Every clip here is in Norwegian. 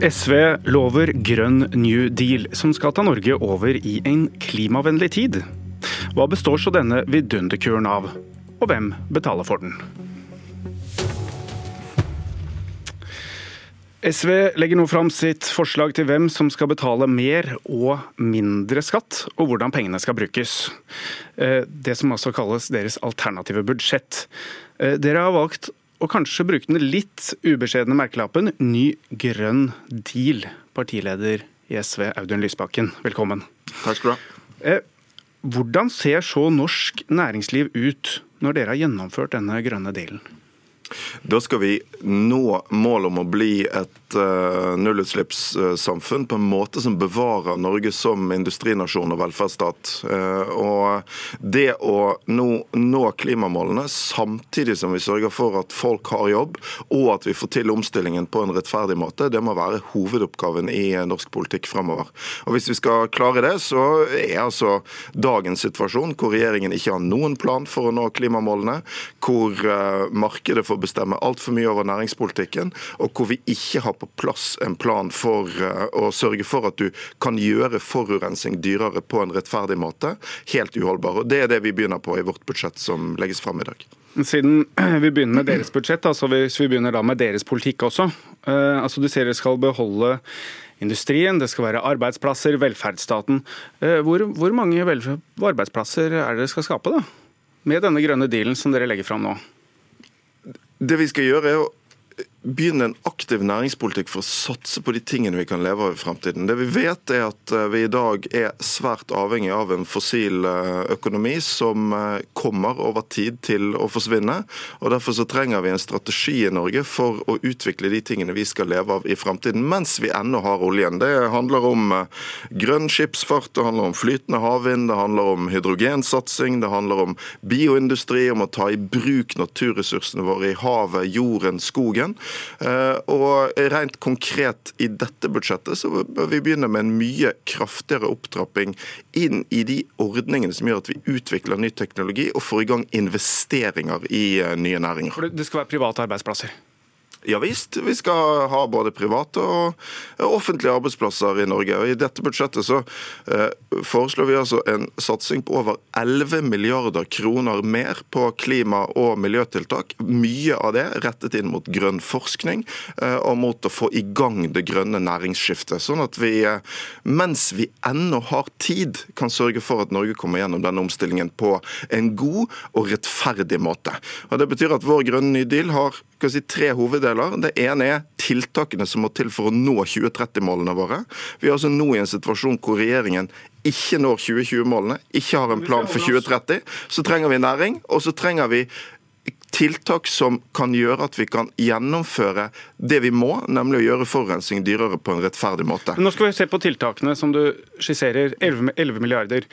SV lover grønn new deal, som skal ta Norge over i en klimavennlig tid. Hva består så denne vidunderkuren av, og hvem betaler for den? SV legger nå fram sitt forslag til hvem som skal betale mer og mindre skatt, og hvordan pengene skal brukes. Eh, det som også kalles deres alternative budsjett. Eh, dere har valgt og kanskje bruke den litt ubeskjedne merkelappen 'ny grønn deal'. Partileder i SV, Audun Lysbakken, velkommen. Takk skal du ha. Eh, hvordan ser så norsk næringsliv ut når dere har gjennomført denne grønne dealen? Da skal vi nå målet om å bli et uh, nullutslippssamfunn på en måte som bevarer Norge som industrinasjon og velferdsstat. Uh, og det å nå, nå, klimamålene samtidig som vi sørger for at folk har jobb, og at vi får til omstillingen på en rettferdig måte, det må være hovedoppgaven i norsk politikk fremover. Og Hvis vi skal klare det, så er altså dagens situasjon, hvor regjeringen ikke har noen plan for å nå klimamålene, hvor uh, markedet for bestemme altfor mye over næringspolitikken, og hvor vi ikke har på plass en plan for eh, å sørge for at du kan gjøre forurensing dyrere på en rettferdig måte, helt uholdbar. Og Det er det vi begynner på i vårt budsjett som legges fram i dag. Siden vi begynner med deres budsjett, altså hvis vi begynner da med deres politikk også. Uh, altså Du sier dere skal beholde industrien, det skal være arbeidsplasser, velferdsstaten. Uh, hvor, hvor mange arbeidsplasser er det dere skal skape da? Med denne grønne dealen som dere legger fram nå? Det vi skal gjøre, er å begynne en aktiv næringspolitikk for å satse på de tingene vi kan leve av i fremtiden. Det vi vet er at eh, vi i dag er svært avhengig av en fossil eh, økonomi som eh, kommer over tid til å forsvinne. og Derfor så trenger vi en strategi i Norge for å utvikle de tingene vi skal leve av i fremtiden, mens vi ennå har oljen. Det handler om grønn skipsfart, det handler om flytende havvind, det handler om hydrogensatsing, det handler om bioindustri, om å ta i bruk naturressursene våre i havet, jorden, skogen og rent konkret i dette budsjettet så bør vi begynne med en mye kraftigere opptrapping inn i de ordningene som gjør at vi utvikler ny teknologi og får i gang investeringer i eh, nye næringer. For det skal være private arbeidsplasser? Ja visst, vi skal ha både private og offentlige arbeidsplasser i Norge. Og I dette budsjettet så eh, foreslår vi altså en satsing på over 11 milliarder kroner mer på klima- og miljøtiltak. Mye av det rettet inn mot grønn forskning eh, og mot å få i gang det grønne næringsskiftet. Sånn at vi, eh, mens vi ennå har tid, kan sørge for at Norge kommer gjennom denne omstillingen på en god og rettferdig måte. Og Det betyr at vår grønne ny deal har si, tre hoveddeler. Det ene er tiltakene som må til for å nå 2030-målene våre. Vi er altså nå i en situasjon hvor regjeringen ikke når 2020-målene, ikke har en plan for 2030. Så trenger vi næring, og så trenger vi tiltak som kan gjøre at vi kan gjennomføre det vi må, nemlig å gjøre forurensning dyrere på en rettferdig måte. Nå skal vi se på tiltakene som du skisserer, 11 milliarder.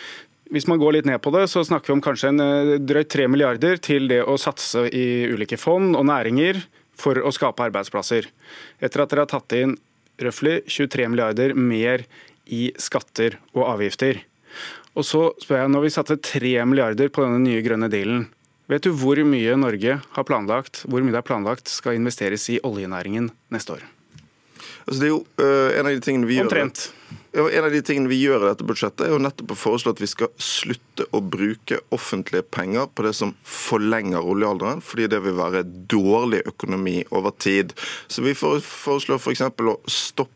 Hvis man går litt ned på det, så snakker vi om kanskje en eh, drøyt 3 milliarder til det å satse i ulike fond og næringer for å skape arbeidsplasser. Etter at dere har tatt inn røftlig 23 milliarder mer i skatter og avgifter. Og så spør jeg, Når vi satte 3 milliarder på denne nye grønne dealen, vet du hvor mye Norge har planlagt, hvor mye det er planlagt skal investeres i oljenæringen neste år? Altså, det er jo uh, en av de tingene vi Omtrent. gjør En av de tingene vi gjør i dette budsjettet, er jo nettopp å foreslå at vi skal slutte å bruke offentlige penger på det som forlenger oljealderen, fordi det vil være dårlig økonomi over tid. Så vi foreslår f.eks. For å stoppe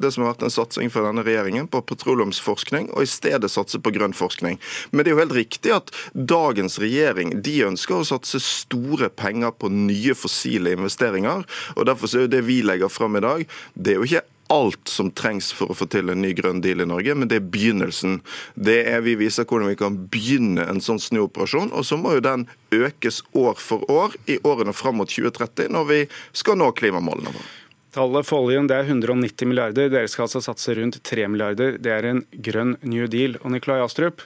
det som har vært en satsing for denne regjeringen på petroleumsforskning, og i stedet satse på grønn forskning. Men det er jo helt riktig at dagens regjering de ønsker å satse store penger på nye fossile investeringer. og Derfor er jo det vi legger fram i dag, det er jo ikke alt som trengs for å få til en ny grønn deal i Norge, men det er begynnelsen. Det er Vi viser hvordan vi kan begynne en sånn snuoperasjon, og så må jo den økes år for år i årene fram mot 2030, når vi skal nå klimamålene våre. Tallet for oljen det er 190 milliarder. Dere skal altså satse rundt 3 milliarder. Det er en grønn new deal. Og Nikolai Astrup,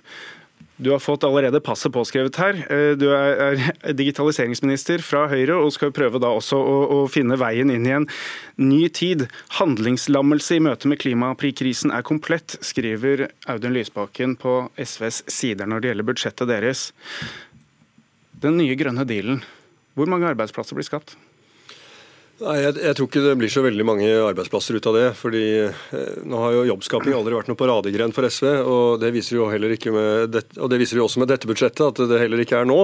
du har fått allerede passet påskrevet her. Eh, du er digitaliseringsminister fra Høyre og skal prøve da også å, å finne veien inn i en ny tid. Handlingslammelse i møte med klimaprikrisen er komplett, skriver Audun Lysbakken på SVs sider når det gjelder budsjettet deres. Den nye grønne dealen, hvor mange arbeidsplasser blir skapt? Nei, jeg, jeg, tror ikke det blir så veldig mange arbeidsplasser ut av det. fordi eh, Nå har jo jobbskaping aldri vært noe paradegren for SV, og det viser jo heller ikke med det, og det viser jo også med dette budsjettet at det heller ikke er nå.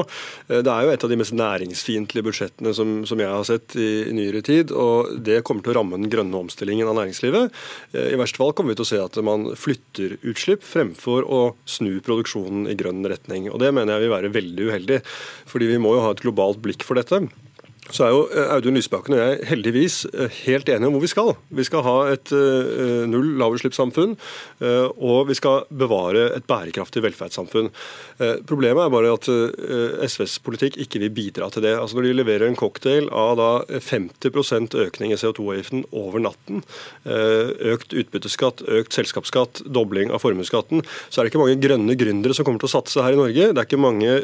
Eh, det er jo et av de mest næringsfiendtlige budsjettene som, som, jeg har sett i, i, nyere tid. og Det kommer til å ramme den grønne omstillingen av næringslivet. Eh, I verste fall kommer vi til å se at man flytter utslipp fremfor å snu produksjonen i grønn retning. og Det mener jeg vil være veldig uheldig, fordi vi må jo ha et globalt blikk for dette så er jo eh, Audun Lysbakken og jeg heldigvis eh, helt enige om hvor vi skal. Vi skal ha et uh, null lavutslippssamfunn, og vi skal bevare et bærekraftig velferdssamfunn. Problemet er bare at SVs politikk ikke vil bidra til det. Altså Når de leverer en cocktail av da 50% økning i CO2-avgiften over natten, økt utbytteskatt, økt selskapsskatt, dobling av formuesskatten, så er det ikke mange grønne gründere som kommer til å satse her i Norge. Det er ikke mange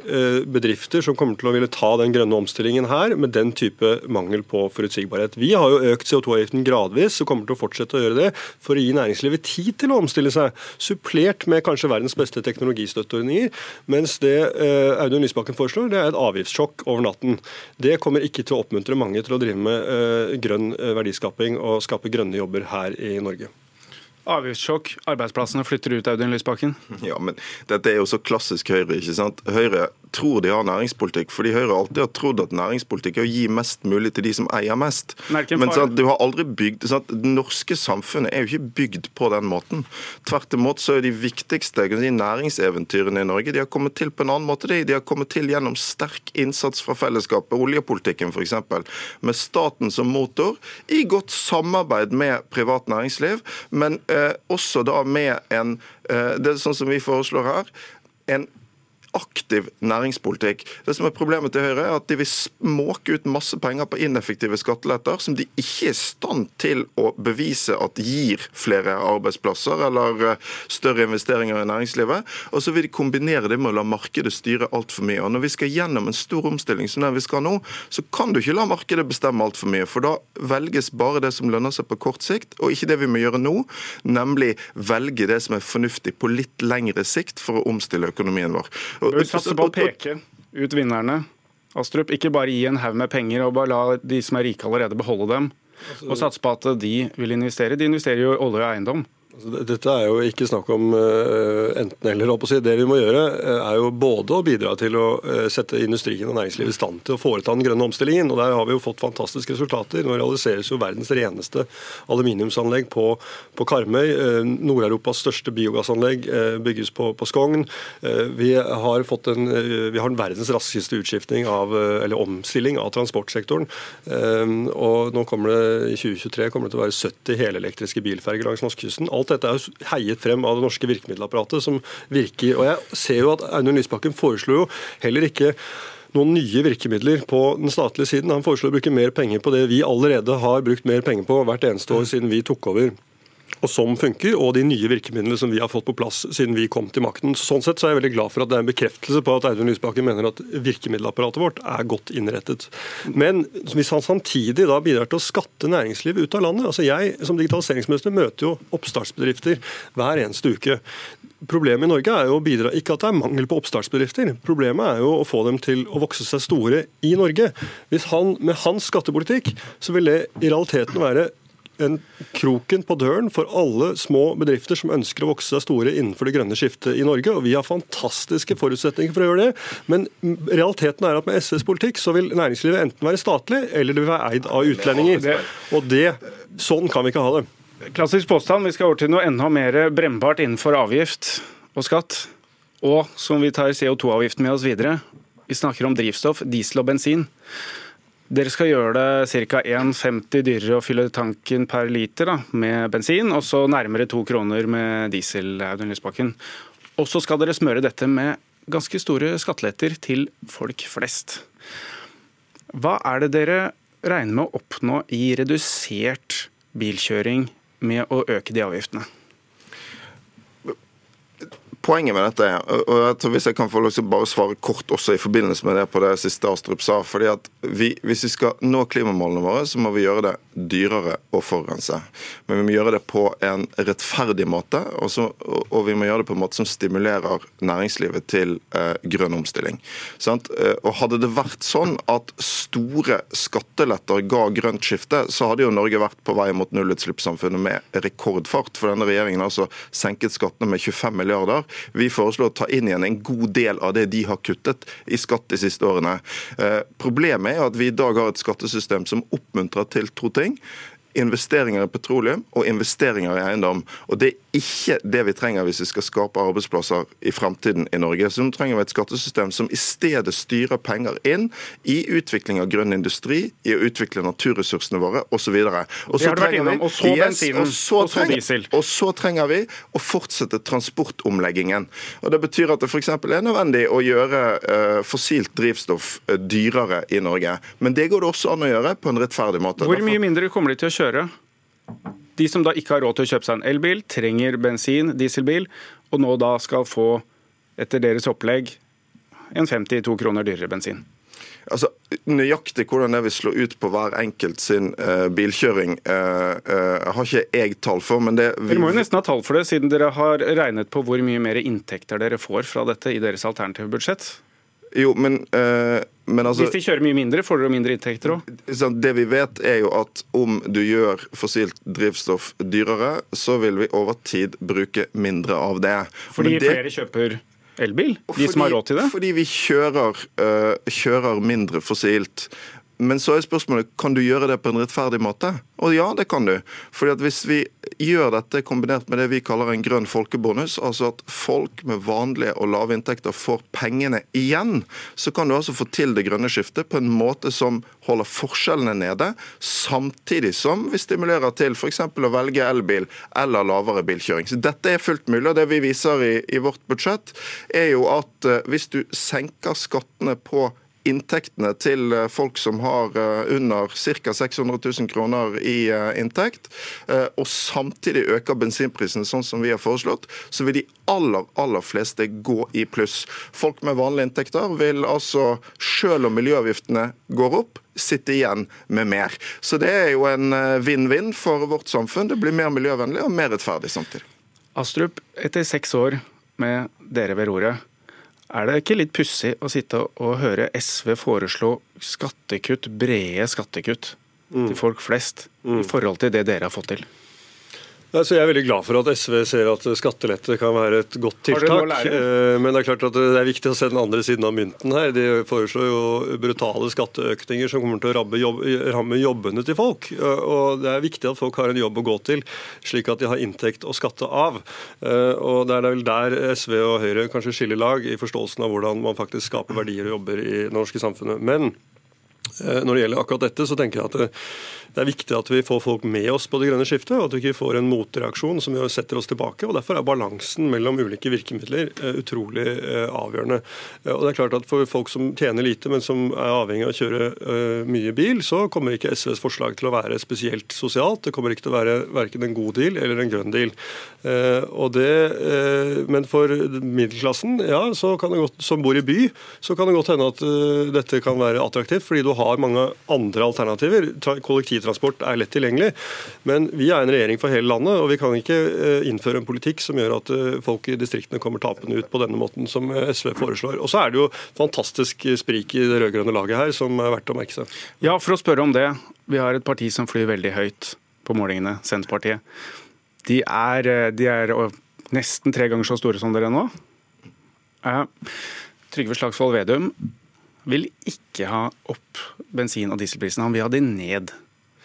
bedrifter som kommer til å ville ta den grønne omstillingen her med den type mangel på forutsigbarhet. Vi har jo økt CO2-avgiften gradvis og kommer til å fortsette å gjøre det for å gi næringslivet tid til å omstille seg, supplert med kanskje verdens beste teknologistøtteordninger. Mens det eh, Audun Lysbakken foreslår, det er et avgiftssjokk over natten. Det kommer ikke til å oppmuntre mange til å drive med eh, grønn eh, verdiskaping og skape grønne jobber her i Norge. Avgiftssjokk, arbeidsplassene flytter ut, Audun Lysbakken. Ja, men dette er jo så klassisk Høyre. ikke sant? Høyre tror de har næringspolitikk, fordi Høyre alltid har trodd at næringspolitikk er å gi mest mulig til de som eier mest. Men sånn, du har aldri bygd, sånn, Det norske samfunnet er jo ikke bygd på den måten. Tvert imot så er de viktigste de næringseventyrene i Norge de har kommet til på en annen måte. De, de har kommet til gjennom sterk innsats fra fellesskapet, oljepolitikken f.eks., med staten som motor, i godt samarbeid med privat næringsliv. men eh, også da med en eh, det er sånn som vi foreslår her, en aktiv næringspolitikk. Det som er Problemet til Høyre er at de vil måke ut masse penger på ineffektive skatteletter som de ikke er i stand til å bevise at gir flere arbeidsplasser eller eh, større investeringer i næringslivet. Og så vil de kombinere det med å la markedet styre altfor mye. Og Når vi skal gjennom en stor omstilling som den vi skal nå, så kan du ikke la markedet bestemme altfor mye. For da velges bare det som lønner seg på kort sikt, og ikke det vi må gjøre nå, nemlig velge det som er fornuftig på litt lengre sikt for å omstille økonomien vår. Bør satse på å peke ut vinnerne. Astrup, ikke bare gi en haug med penger og bare la de som er rike allerede, beholde dem. Altså, og satse på at de vil investere. De investerer jo i olje og eiendom. Altså, dette er jo ikke snakk om uh, enten-eller. Det vi må gjøre, uh, er jo både å bidra til å uh, sette industrien og næringslivet i stand til å foreta den grønne omstillingen. og Der har vi jo fått fantastiske resultater. Nå realiseres jo verdens reneste aluminiumsanlegg på, på Karmøy. Nord-Europas største biogassanlegg bygges på, på Skogn. Vi har, fått en, vi har verdens raskeste utskiftning av, eller omstilling av transportsektoren. Og nå kommer det i 2023 kommer det til å være 70 helelektriske bilferger langs norskekysten. Alt dette er heiet frem av det norske virkemiddelapparatet som virker. Og jeg ser jo at Audun Lysbakken foreslo jo heller ikke noen nye virkemidler på den statlige siden. Han foreslår å bruke mer penger på det vi allerede har brukt mer penger på hvert eneste år siden vi tok over og som funker, og de nye virkemidlene som vi har fått på plass siden vi kom til makten. Sånn sett så er jeg veldig glad for at det er en bekreftelse på at Audun Lysbakken mener at virkemiddelapparatet vårt er godt innrettet. Men hvis han samtidig da bidrar til å skatte næringslivet ut av landet altså Jeg som digitaliseringsminister møter jo oppstartsbedrifter hver eneste uke. Problemet i Norge er jo å bidra, ikke at det er mangel på oppstartsbedrifter. Problemet er jo å få dem til å vokse seg store i Norge. Hvis han, Med hans skattepolitikk så vil det i realiteten være en kroken på døren for alle små bedrifter som ønsker å vokse seg store innenfor det grønne skiftet i Norge. og Vi har fantastiske forutsetninger for å gjøre det. Men realiteten er at med SVs politikk så vil næringslivet enten være statlig eller det vil være eid av utlendinger. Og det, sånn kan vi ikke ha det. Klassisk påstand. Vi skal over til noe enda mer brennbart innenfor avgift og skatt. Og som vi tar CO2-avgiften med oss videre. Vi snakker om drivstoff, diesel og bensin. Dere skal gjøre det ca. 1,50 dyrere å fylle tanken per liter da, med bensin, og så nærmere to kroner med diesel. Audun Lysbakken. Og så skal dere smøre dette med ganske store skatteletter til folk flest. Hva er det dere regner med å oppnå i redusert bilkjøring med å øke de avgiftene? Poenget med dette er, og hvis jeg kan få bare svare kort også i forbindelse med det på det siste Astrup sa, fordi at vi, Hvis vi skal nå klimamålene våre, så må vi gjøre det dyrere å forurense. Men vi må gjøre det på en rettferdig måte, og, så, og vi må gjøre det på en måte som stimulerer næringslivet til eh, grønn omstilling. Sant? Eh, og Hadde det vært sånn at store skatteletter ga grønt skifte, så hadde jo Norge vært på vei mot nullutslippssamfunnet med rekordfart. For denne regjeringen har altså senket skattene med 25 milliarder. Vi foreslår å ta inn igjen en god del av det de har kuttet i skatt de siste årene. Eh, problemet er at vi i dag har et skattesystem som oppmuntrer til to ting investeringer i petroleum og investeringer i eiendom. Og Det er ikke det vi trenger hvis vi skal skape arbeidsplasser i fremtiden i Norge. Så nå trenger vi et skattesystem som i stedet styrer penger inn i utvikling av grønn industri, i å utvikle naturressursene våre osv. Og så trenger vi, og så bensinen, og, så diesel. Og så trenger vi å fortsette transportomleggingen. Og Det betyr at det f.eks. er nødvendig å gjøre uh, fossilt drivstoff uh, dyrere i Norge. Men det går det også an å gjøre på en rettferdig måte. Hvor mye mindre kommer de til å kjøre? Kjøre. De som da ikke har råd til å kjøpe seg en elbil, trenger bensin, dieselbil, og nå da skal få, etter deres opplegg, en 52 kroner dyrere bensin. Altså, Nøyaktig hvordan det vil slå ut på hver enkelt sin uh, bilkjøring, uh, uh, har ikke jeg tall for. men det... Vi... Dere må jo nesten ha tall for det, siden dere har regnet på hvor mye mer inntekter dere får fra dette i deres alternative budsjett. Jo, men, uh, altså, Hvis de kjører mye mindre, får dere mindre inntekter òg? Det vi vet, er jo at om du gjør fossilt drivstoff dyrere, så vil vi over tid bruke mindre av det. Fordi det, flere kjøper elbil? De som har råd til det? Fordi vi kjører, uh, kjører mindre fossilt. Men så er spørsmålet kan du gjøre det på en rettferdig måte. Og ja, det kan du. Fordi at Hvis vi gjør dette kombinert med det vi kaller en grønn folkebonus, altså at folk med vanlige og lave inntekter får pengene igjen, så kan du altså få til det grønne skiftet på en måte som holder forskjellene nede, samtidig som vi stimulerer til f.eks. å velge elbil eller lavere bilkjøring. Så Dette er fullt mulig. og Det vi viser i, i vårt budsjett, er jo at uh, hvis du senker skattene på inntektene til eh, folk som har eh, under ca. 600 000 kroner i eh, inntekt, og samtidig øker bensinprisen sånn som vi har foreslått, så vil de aller, aller fleste gå i pluss. Folk med vanlige inntekter vil altså, selv om miljøavgiftene går opp, sitte igjen med mer. Så det er jo en vinn-vinn for vårt samfunn. Det blir mer miljøvennlig og mer rettferdig samtidig. Astrup, etter seks år med dere ved roret, er det ikke litt pussig å sitte og høre SV foreslå skattekutt, brede skattekutt mm. til folk flest, mm. i forhold til det dere har fått til? Altså, jeg er veldig glad for at SV ser at skattelette kan være et godt tiltak. Eh, men det er klart at det er viktig å se den andre siden av mynten her. De foreslår jo brutale skatteøkninger som kommer til å ramme, jobb, ramme jobbene til folk. Og Det er viktig at folk har en jobb å gå til, slik at de har inntekt å skatte av. Eh, og Det er vel der SV og Høyre kanskje skiller lag i forståelsen av hvordan man faktisk skaper verdier og jobber i det norske samfunnet. Men eh, når det gjelder akkurat dette, så tenker jeg at det er viktig at vi får folk med oss på det grønne skiftet, og at vi ikke får en motreaksjon som setter oss tilbake. og Derfor er balansen mellom ulike virkemidler eh, utrolig eh, avgjørende. Eh, og det er klart at For folk som tjener lite, men som er avhengig av å kjøre mye bil, så kommer ikke SVs forslag til å være spesielt sosialt. Det kommer ikke til å være verken en god deal eller en grønn deal. Det, men for middelklassen, ja, godt, som bor i by, så kan det godt hende at dette kan være attraktivt, fordi du har mange andre alternativer. Kollektiv kollektivtransport er lett tilgjengelig. Men vi er en regjering for hele landet, og vi kan ikke eh, innføre en politikk som gjør at eh, folk i distriktene kommer tapende ut på denne måten som eh, SV foreslår. Og så er det jo fantastisk sprik i det rød-grønne laget her som er verdt å merke seg. Ja, for å spørre om det. Vi har et parti som flyr veldig høyt på målingene, Senterpartiet. De er, de er nesten tre ganger så store som dere nå. Trygve Slagsvold Vedum vil ikke ha opp bensin- og dieselprisen. Han vil ha de ned.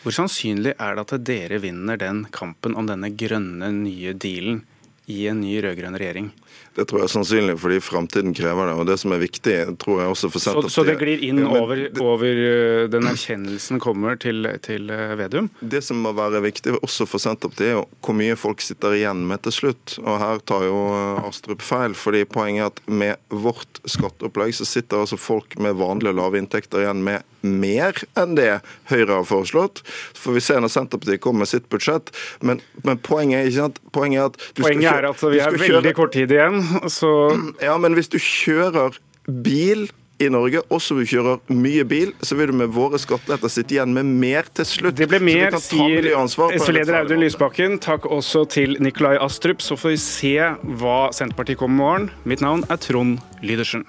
Hvor sannsynlig er det at dere vinner den kampen om denne grønne, nye dealen i en ny rød-grønn regjering? Det tror jeg er sannsynlig, fordi framtiden krever det. og Det som er viktig, tror jeg også for Senterpartiet Så, så det glir inn ja, over, over, eh, den erkjennelsen kommer til, til eh, Vedum? Det som må være viktig også for Senterpartiet, er jo hvor mye folk sitter igjen med til slutt. Og Her tar jo eh, Astrup feil. fordi Poenget er at med vårt skatteopplegg så sitter altså folk med vanlige lave inntekter igjen med mer enn det Høyre har foreslått. Så får vi se når Senterpartiet kommer med sitt budsjett. Men, men poenget er ikke sant? Poenget er at du Poenget er at vi har veldig kjøre... kort tid igjen, så Ja, men hvis du kjører bil i Norge, også du kjører mye bil, så vil du med våre skatteletter sitte igjen med mer til slutt. Det ble mer, sier SV-leder Audun Lysbakken. Takk også til Nikolai Astrup. Så får vi se hva Senterpartiet kommer med morgen. Mitt navn er Trond Lydersen.